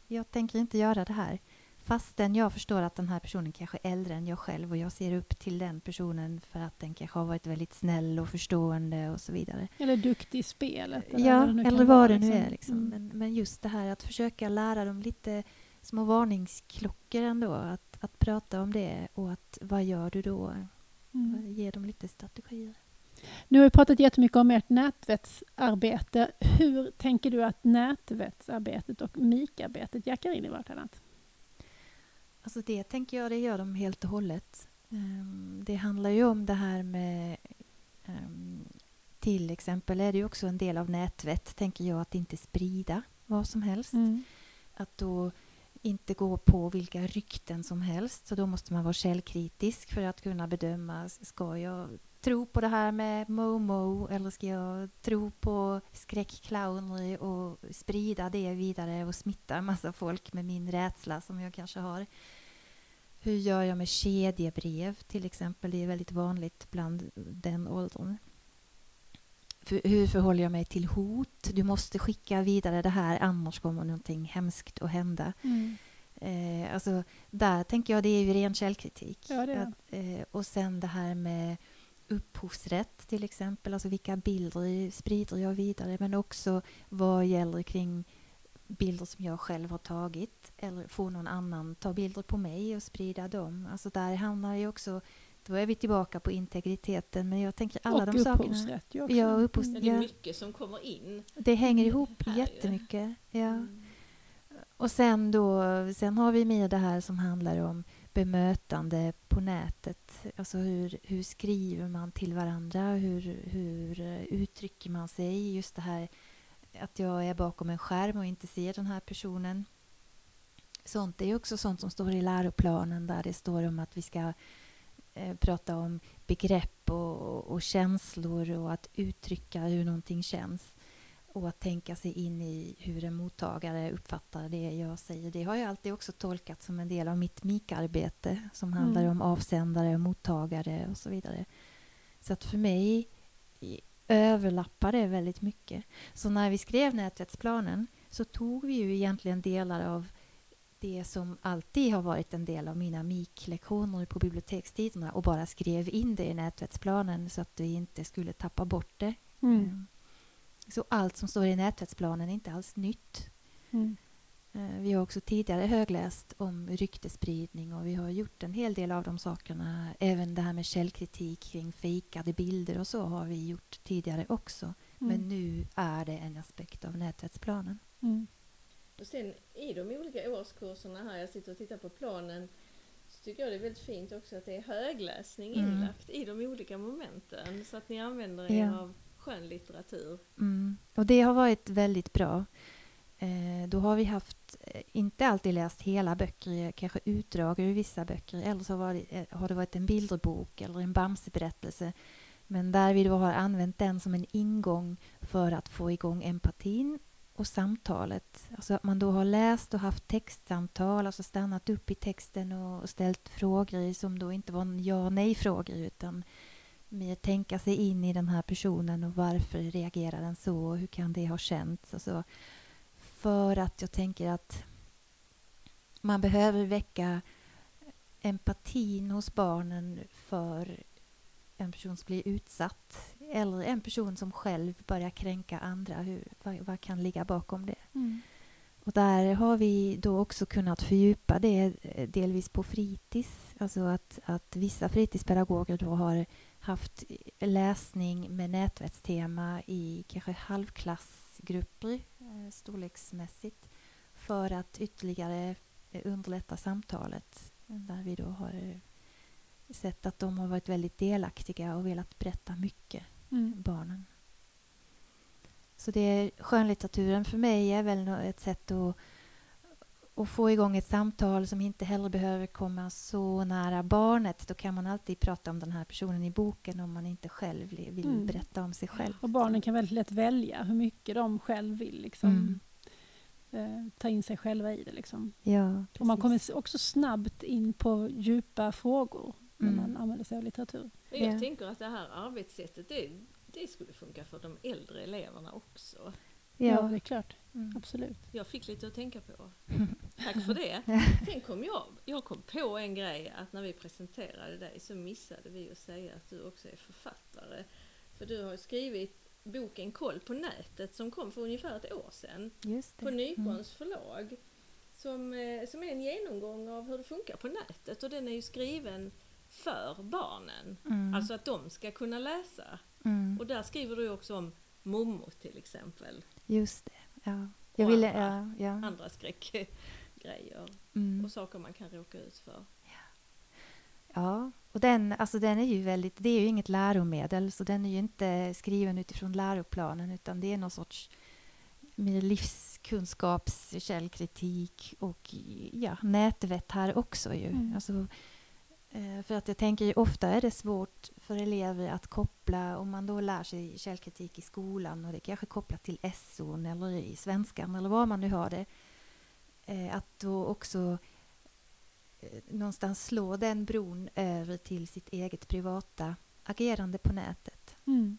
jag tänker inte göra det här. Fastän jag förstår att den här personen kanske är äldre än jag själv och jag ser upp till den personen för att den kanske har varit väldigt snäll och förstående och så vidare. Eller duktig i spelet. Eller Ja, vad det nu kan eller vad det nu liksom. är. Liksom. Mm. Men, men just det här att försöka lära dem lite små varningsklockor ändå. Att, att prata om det och att vad gör du då? Mm. Ge dem lite strategier. Nu har vi pratat jättemycket om ert nätvettsarbete. Hur tänker du att nätvettsarbetet och mikarbetet jackar in i vartannat? Alltså det tänker jag, det gör de helt och hållet. Ehm, det handlar ju om det här med ehm, till exempel är det ju också en del av nätvett, tänker jag, att inte sprida vad som helst. Mm. Att då inte gå på vilka rykten som helst. Så då måste man vara källkritisk för att kunna bedöma, ska jag tro på det här med Momo eller ska jag tro på skräckclowner och sprida det vidare och smitta en massa folk med min rädsla som jag kanske har. Hur gör jag med kedjebrev till exempel? Det är väldigt vanligt bland den åldern. För, hur förhåller jag mig till hot? Du måste skicka vidare det här annars kommer någonting hemskt att hända. Mm. Eh, alltså, där tänker jag det är ju ren källkritik. Ja, det är Att, eh, och sen det här med upphovsrätt till exempel. Alltså vilka bilder sprider jag vidare? Men också vad gäller kring bilder som jag själv har tagit eller får någon annan ta bilder på mig och sprida dem. Alltså där hamnar ju också, då är vi tillbaka på integriteten men jag tänker alla och de sakerna. upphovsrätt ju också. Ja, upphovs- Men Mm. det är mycket som kommer in. Det hänger ihop Här ju. jättemycket. Ja. Mm. Och sen då, sen har vi mer det här som handlar om bemötande på nätet. Alltså hur, hur skriver man till varandra? Hur, hur eh, uttrycker man sig? Just det här att jag är bakom en skärm och inte ser den här personen. Sånt är ju också sånt som står i läroplanen där det står om att vi ska eh, prata om begrepp och, och känslor och att uttrycka hur någonting känns och att tänka sig in i hur en mottagare uppfattar det jag säger. Det har jag alltid också tolkat som en del av mitt MIK-arbete som handlar Mm. om avsändare och mottagare och så vidare. Så att för mig överlappar det väldigt mycket. Så när vi skrev nätverksplanen så tog vi ju egentligen delar av det som alltid har varit en del av mina MIK-lektioner på bibliotekstiderna och bara skrev in det i nätverksplanen så att vi inte skulle tappa bort det. Mm. Så allt som står i nätverksplanen är inte alls nytt. Mm. Eh, Vi har också tidigare högläst om ryktespridning och vi har gjort en hel del av de sakerna. Även det här med källkritik kring fejkade bilder och så har vi gjort tidigare också. Men Mm. nu är det en aspekt av nätverksplanen. Mm. Och sen i de olika årskurserna här, jag sitter och tittar på planen, så tycker jag det är väldigt fint också att det är högläsning Mm. inlagt i de olika momenten så att ni använder er Ja. av skönlitteratur. Mm. Och det har varit väldigt bra. Eh, då har vi haft, eh, inte alltid läst hela böcker, eh, kanske utdrag ur vissa böcker. Eller så har det, eh, har det varit en bilderbok eller en Bamseberättelse. Men där vi då har använt den som en ingång för att få igång empatin och samtalet. Alltså att man då har läst och haft textsamtal, alltså stannat upp i texten och ställt frågor som då inte var ja och nej-frågor utan mer tänka sig in i den här personen och varför reagerar den så och hur kan det ha känts och så. För att jag tänker att man behöver väcka empatin hos barnen för en person som blir utsatt eller en person som själv börjar kränka andra. Hur, vad, vad kan ligga bakom det? Mm. Och där har vi då också kunnat fördjupa det eh, delvis på fritids. Alltså att, att vissa fritidspedagoger då har haft läsning med nätverkstema i kanske halvklassgrupper eh, storleksmässigt för att ytterligare eh, underlätta samtalet. Där vi då har eh, sett att de har varit väldigt delaktiga och velat berätta mycket Mm. barnen. Så det är, skönlitteraturen för mig är väl ett sätt att, att få igång ett samtal som inte heller behöver komma så nära barnet. Då kan man alltid prata om den här personen i boken om man inte själv vill Mm. berätta om sig själv. Och barnen kan väldigt lätt välja hur mycket de själv vill liksom, eh, ta in sig själva i det. Liksom. Ja, Och man kommer också snabbt in på djupa frågor när Mm. man använder sig av litteratur. Jag Ja. tänker att det här arbetssättet det, det skulle funka för de äldre eleverna också. Ja, Ja. det är klart. Mm. Absolut. Jag fick lite att tänka på. Tack för det. Sen kom jag, jag kom på en grej att när vi presenterade dig så missade vi att säga att du också är författare. För du har skrivit boken Koll på nätet som kom för ungefär ett år sedan Just på. Nykons förlag. Som, eh, som är en genomgång av hur det funkar på nätet och den är ju skriven för barnen. Mm. Alltså att de ska kunna läsa. Mm. Och där skriver du också om Momo till exempel. Just det. Ja. Jag Och ville, andra. ja, ja. Andra skräckgrejer Mm. och saker man kan råka ut för. Ja, och den, alltså den är ju väldigt, det är ju inget läromedel så den är ju inte skriven utifrån läroplanen utan det är någon sorts mer livskunskaps, källkritik och ja, nätvett här också ju. Mm. Alltså, för att jag tänker ju ofta är det svårt för elever att koppla, om man då lär sig källkritik i skolan och det kanske kopplat till SO eller i svenskan eller var man nu har det, eh, att då också eh, någonstans slå den bron över till sitt eget privata agerande på nätet. Mm.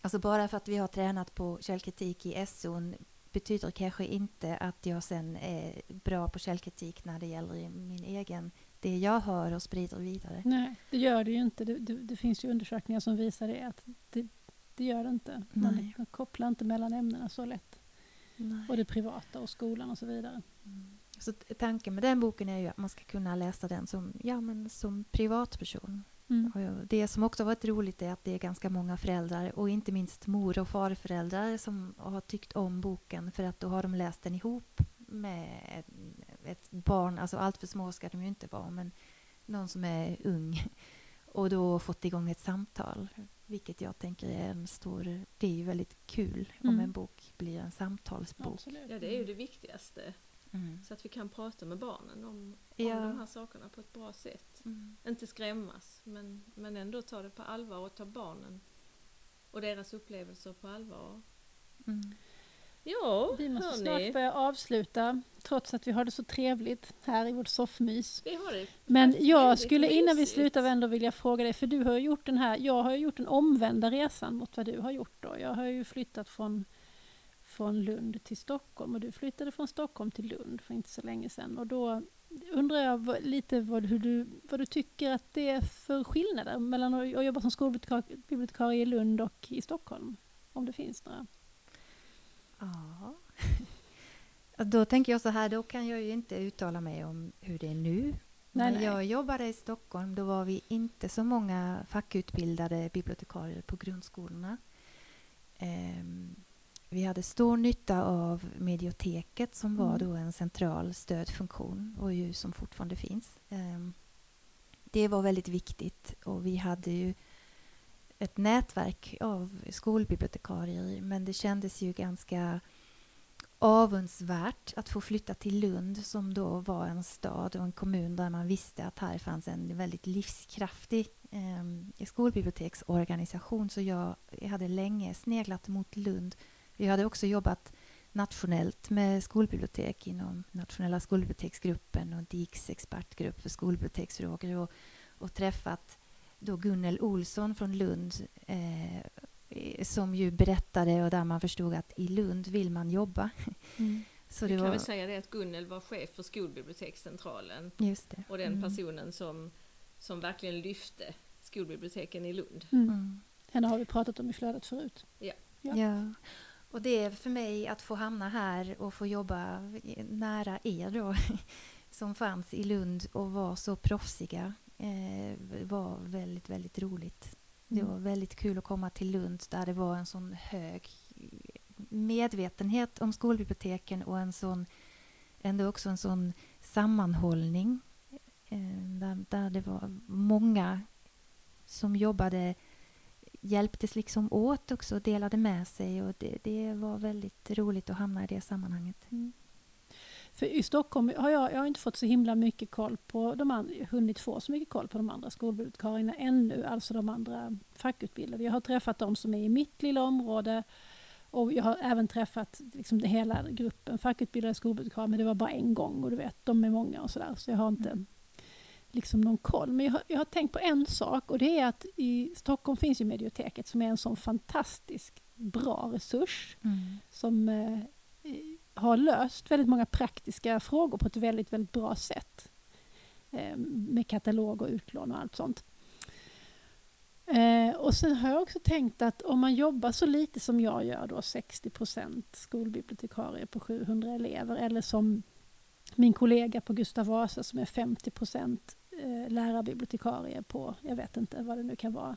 Alltså bara för att vi har tränat på källkritik i SO betyder kanske inte att jag sen är bra på källkritik när det gäller min egen, det jag hör och sprider vidare. Nej, det gör det ju inte. Det, det, det finns ju undersökningar som visar det. Att det, det gör det inte. Man, Nej. man kopplar inte mellan ämnena så lätt. Och det privata och skolan och så vidare. Mm. Så tanken med den boken är ju att man ska kunna läsa den som, ja, men som privatperson. Mm. Det som också varit roligt är att det är ganska många föräldrar och inte minst mor och farföräldrar som har tyckt om boken för att då har de läst den ihop med ett- barn, alltså allt för små ska de ju inte vara, men någon som är ung och då fått igång ett samtal, vilket jag tänker är en stor, det är ju väldigt kul om Mm. en bok blir en samtalsbok. Absolut. Ja, det är ju det viktigaste. Mm. Så att vi kan prata med barnen om, om Ja. de här sakerna på ett bra sätt. Mm. Inte skrämmas, men, men ändå ta det på allvar och ta barnen och deras upplevelser på allvar. Mm. Ja, Vi måste hörni. snart börja avsluta, trots att vi har det så trevligt här i vårt soffmys. Vi har det Men jag skulle innan vi slutar ändå vilja fråga dig, för du har gjort den här, jag har gjort den omvända resan mot vad du har gjort då. Jag har ju flyttat från, från Lund till Stockholm och du flyttade från Stockholm till Lund för inte så länge sedan. Och då undrar jag lite vad, hur du, vad du tycker att det är för skillnader mellan att att jobba som skolbibliotekarie i Lund och i Stockholm. Om det finns några. Ja. Då tänker jag så här, då kan jag ju inte uttala mig om hur det är nu. Nej, När nej. jag jobbade i Stockholm då var vi inte så många fackutbildade bibliotekarier på grundskolorna. Ehm, vi hade stor nytta av medioteket som var Mm. då en central stödfunktion och ju som fortfarande finns. Ehm, det var väldigt viktigt och vi hade ju ett nätverk av skolbibliotekarier men det kändes ju ganska avundsvärt att få flytta till Lund som då var en stad och en kommun där man visste att här fanns en väldigt livskraftig eh, skolbiblioteksorganisation. Så jag, jag hade länge sneglat mot Lund. Vi hade också jobbat nationellt med skolbibliotek inom nationella skolbiblioteksgruppen och DIKs expertgrupp för skolbiblioteksfrågor och, och träffat då Gunnel Olsson från Lund eh, som ju berättade och där man förstod att i Lund vill man jobba. Mm. Så det kan var... väl säga det att Gunnel var chef för skolbibliotekscentralen. Just det. Och den mm. personen som, som verkligen lyfte skolbiblioteken i Lund. Mm. mm. Henne har vi pratat om i flödet förut. Ja. ja. ja. Och det är för mig att få hamna här och få jobba nära er då, som fanns i Lund och var så proffsiga, eh, var väldigt, väldigt roligt. Det mm. var väldigt kul att komma till Lund där det var en sån hög medvetenhet om skolbiblioteken och en sån, ändå också en sån sammanhållning. Eh, där, där det var många som jobbade hjälptes liksom åt också och delade med sig. och det, det var väldigt roligt att hamna i det sammanhanget. Mm. För i Stockholm har jag, jag har inte fått så himla mycket koll på de andra, hunnit få så mycket koll på de andra skolbibliotekarierna ännu, alltså de andra fackutbildade. Jag har träffat de som är i mitt lilla område och jag har även träffat liksom hela gruppen fackutbildade skolbibliotekarier, men det var bara en gång och du vet, de är många och sådär, så jag har inte mm. liksom någon koll. Men jag har, jag har tänkt på en sak och det är att i Stockholm finns ju Medioteket som är en sån fantastisk bra resurs mm. som eh, har löst väldigt många praktiska frågor på ett väldigt, väldigt bra sätt. Eh, med katalog och utlån och allt sånt. Eh, och sen har jag också tänkt att om man jobbar så lite som jag gör då, 60% skolbibliotekarie på 700 elever, eller som min kollega på Gustav Vasa som är 50 eh, % lärarbibliotekarie på, jag vet inte vad det nu kan vara,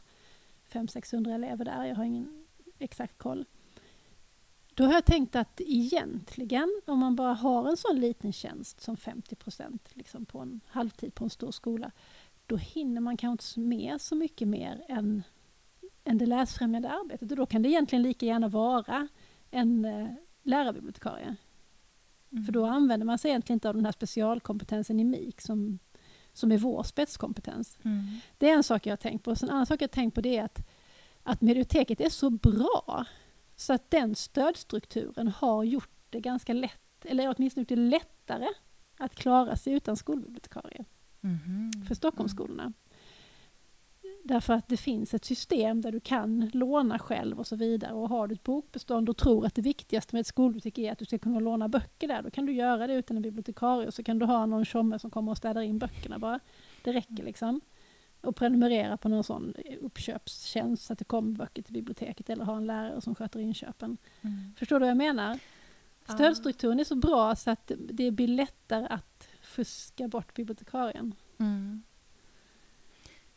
500-600 elever där, jag har ingen exakt koll. Då har jag tänkt att egentligen, om man bara har en sån liten tjänst som 50 procent liksom på en halvtid på en stor skola, då hinner man kanske med så mycket mer än, än det läsfrämjande arbetet. Och då kan det egentligen lika gärna vara en eh, lärarbibliotekarie. Mm. För då använder man sig egentligen inte av den här specialkompetensen i MIK som, som är vår spetskompetens. Mm. Det är en sak jag har tänkt på. En annan sak jag har tänkt på det är att, att medioteket är så bra så att den stödstrukturen har gjort det ganska lätt, eller åtminstone gjort det lättare att klara sig utan skolbibliotekarie mm. för Stockholmsskolorna. Mm. Därför att det finns ett system där du kan låna själv och så vidare. Och har du ett bokbestånd och tror att det viktigaste med ett skolbibliotek är att du ska kunna låna böcker där, då kan du göra det utan en bibliotekarie och så kan du ha någon tjomme som kommer och städar in böckerna bara. Det räcker mm. liksom och prenumerera på någon sån uppköpstjänst så att det kommer böcker till biblioteket eller ha en lärare som sköter inköpen. Mm. Förstår du vad jag menar? Stödstrukturen är så bra så att det blir lättare att fuska bort bibliotekarien. Mm.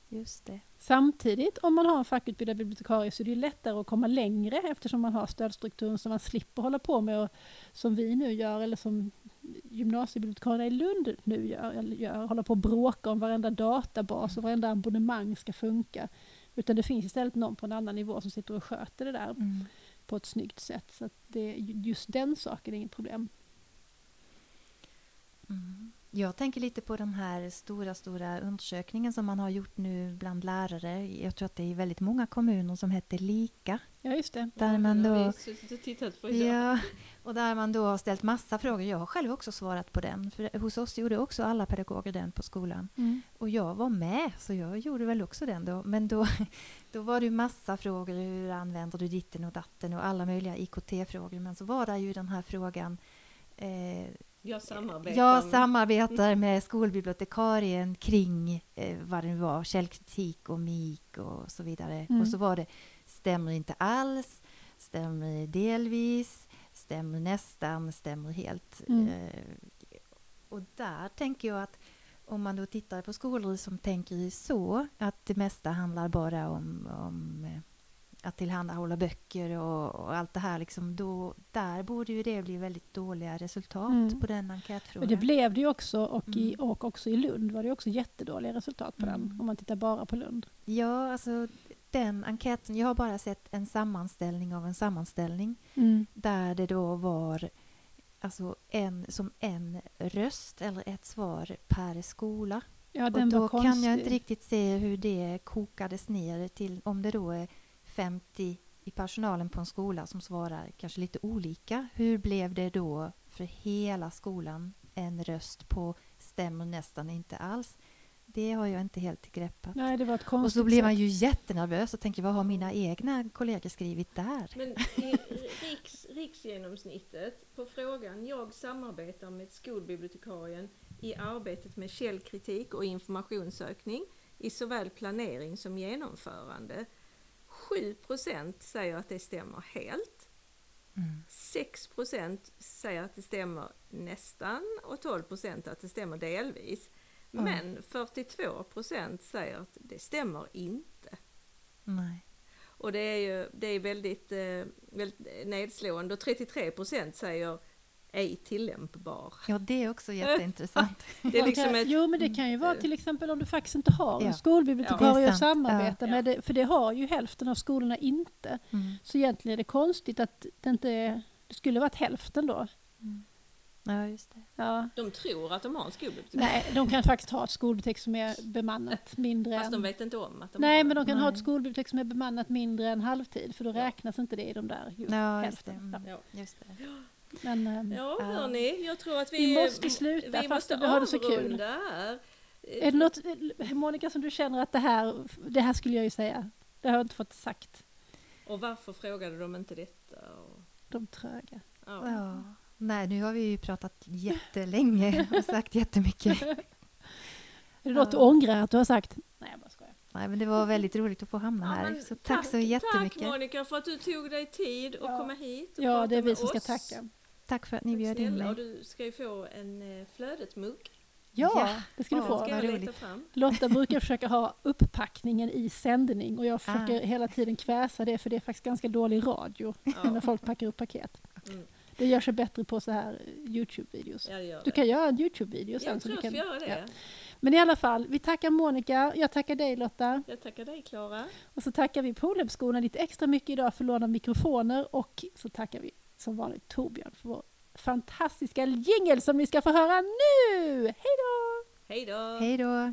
Just det. Samtidigt, om man har en fackutbildad bibliotekarie så är det lättare att komma längre eftersom man har stödstrukturen så man slipper hålla på med, och, som vi nu gör, eller som gymnasiebibliotekarierna i Lund nu gör, gör, hålla på och bråka om varenda databas och varenda abonnemang ska funka. Utan det finns istället någon på en annan nivå som sitter och sköter det där mm. på ett snyggt sätt. Så det, just den saken är inget problem. Mm. Jag tänker lite på den här stora, stora undersökningen som man har gjort nu bland lärare. Jag tror att det är väldigt många kommuner som heter LIKA. Ja, just det. Där man då, ja, och där man då har ställt massa frågor. Jag har själv också svarat på den. För hos oss gjorde också alla pedagoger den på skolan. Mm. Och jag var med, så jag gjorde väl också den då. Men då, då var det massa frågor. Hur använder du ditten och datten och alla möjliga IKT-frågor. Men så var det ju den här frågan eh, jag samarbetar, jag samarbetar med skolbibliotekarien kring eh, vad det nu var, källkritik och MIK och så vidare. Mm. Och så var det stämmer inte alls, stämmer delvis, stämmer nästan, stämmer helt. Mm. Eh, och där tänker jag att om man då tittar på skolor som tänker så, att det mesta handlar bara om, om eh, att tillhandahålla böcker och, och, allt det här, liksom, då, där borde ju det bli väldigt dåliga resultat mm. på den enkätfrågan. det blev det ju också och, i, mm. och också i Lund var det också jättedåliga resultat på mm. den, om man tittar bara på Lund. Ja, alltså den enkäten, jag har bara sett en sammanställning av en sammanställning mm. där det då var alltså en, som en röst eller ett svar per skola. Ja, den och då kan jag inte riktigt se hur det kokades ner till om det då är 50 i personalen på en skola som svarar kanske lite olika. Hur blev det då för hela skolan? En röst på stämmer nästan inte alls. Det har jag inte helt greppat. Nej, det var ett och så blir man ju jättenervös och tänker vad har mina egna kollegor skrivit där? Men riks, riksgenomsnittet på frågan jag samarbetar med skolbibliotekarien i arbetet med källkritik och informationssökning i såväl planering som genomförande. 7% säger att det stämmer helt. Mm. 6% säger att det stämmer nästan och 12% att det stämmer delvis. Men 42% säger att det stämmer inte. Nej. Och det är ju det är väldigt, eh, väldigt nedslående och 33% säger ej tillämpbar. Ja, det är också jätteintressant. det är liksom ett, jo, men det kan ju vara till exempel om du faktiskt inte har ja. en skolbibliotekarie ja, att samarbeta ja. med, det, för det har ju hälften av skolorna inte. Mm. Så egentligen är det konstigt att det inte är, det skulle varit hälften då. Mm. Ja, just det. Ja. De tror att de har en skolbibliotek. Nej, de kan faktiskt ha ett skolbibliotek som är bemannat mindre Fast de vet inte om att de Nej, har men de kan Nej. ha ett skolbibliotek som är bemannat mindre än halvtid, för då ja. räknas inte det i de där just ja, hälften. Just det. Ja. Just det. Men, ähm, ja, hörni, jag tror att vi, vi måste sluta vi fast måste vi har det så kul. Här. Är det något, Monica, som du känner att det här, det här skulle jag ju säga, det har jag inte fått sagt. Och varför frågade de inte detta? Och... De tröga. Ja. ja. Nej, nu har vi ju pratat jättelänge och sagt jättemycket. Är det något du ångrar att du har sagt? Nej, jag bara skojar. Nej, men det var väldigt roligt att få hamna här. Ja, så tack, tack, så jättemycket. Tack Monica för att du tog dig tid att ja. komma hit och Ja, det är vi som ska tacka. Tack för att ni bjöd in mig. Och du ska ju få en eh, flödet-mugg. Ja, ja, det ska du få. Ska roligt. Lotta brukar försöka ha upppackningen i sändning och jag försöker ah. hela tiden kväsa det för det är faktiskt ganska dålig radio ja. när folk packar upp paket. Mm. Det gör sig bättre på så här Youtube-videos. Ja, du kan göra en Youtube-video sen. Jag tror du kan, göra det. Ja. Men i alla fall, vi tackar Monica, jag tackar dig Lotta. Jag tackar dig Klara. Och så tackar vi Polhemskolan lite extra mycket idag för låna mikrofoner och så tackar vi som vanligt Torbjörn för vår fantastiska jingel som ni ska få höra nu! Hej då! Hej då! Hej då!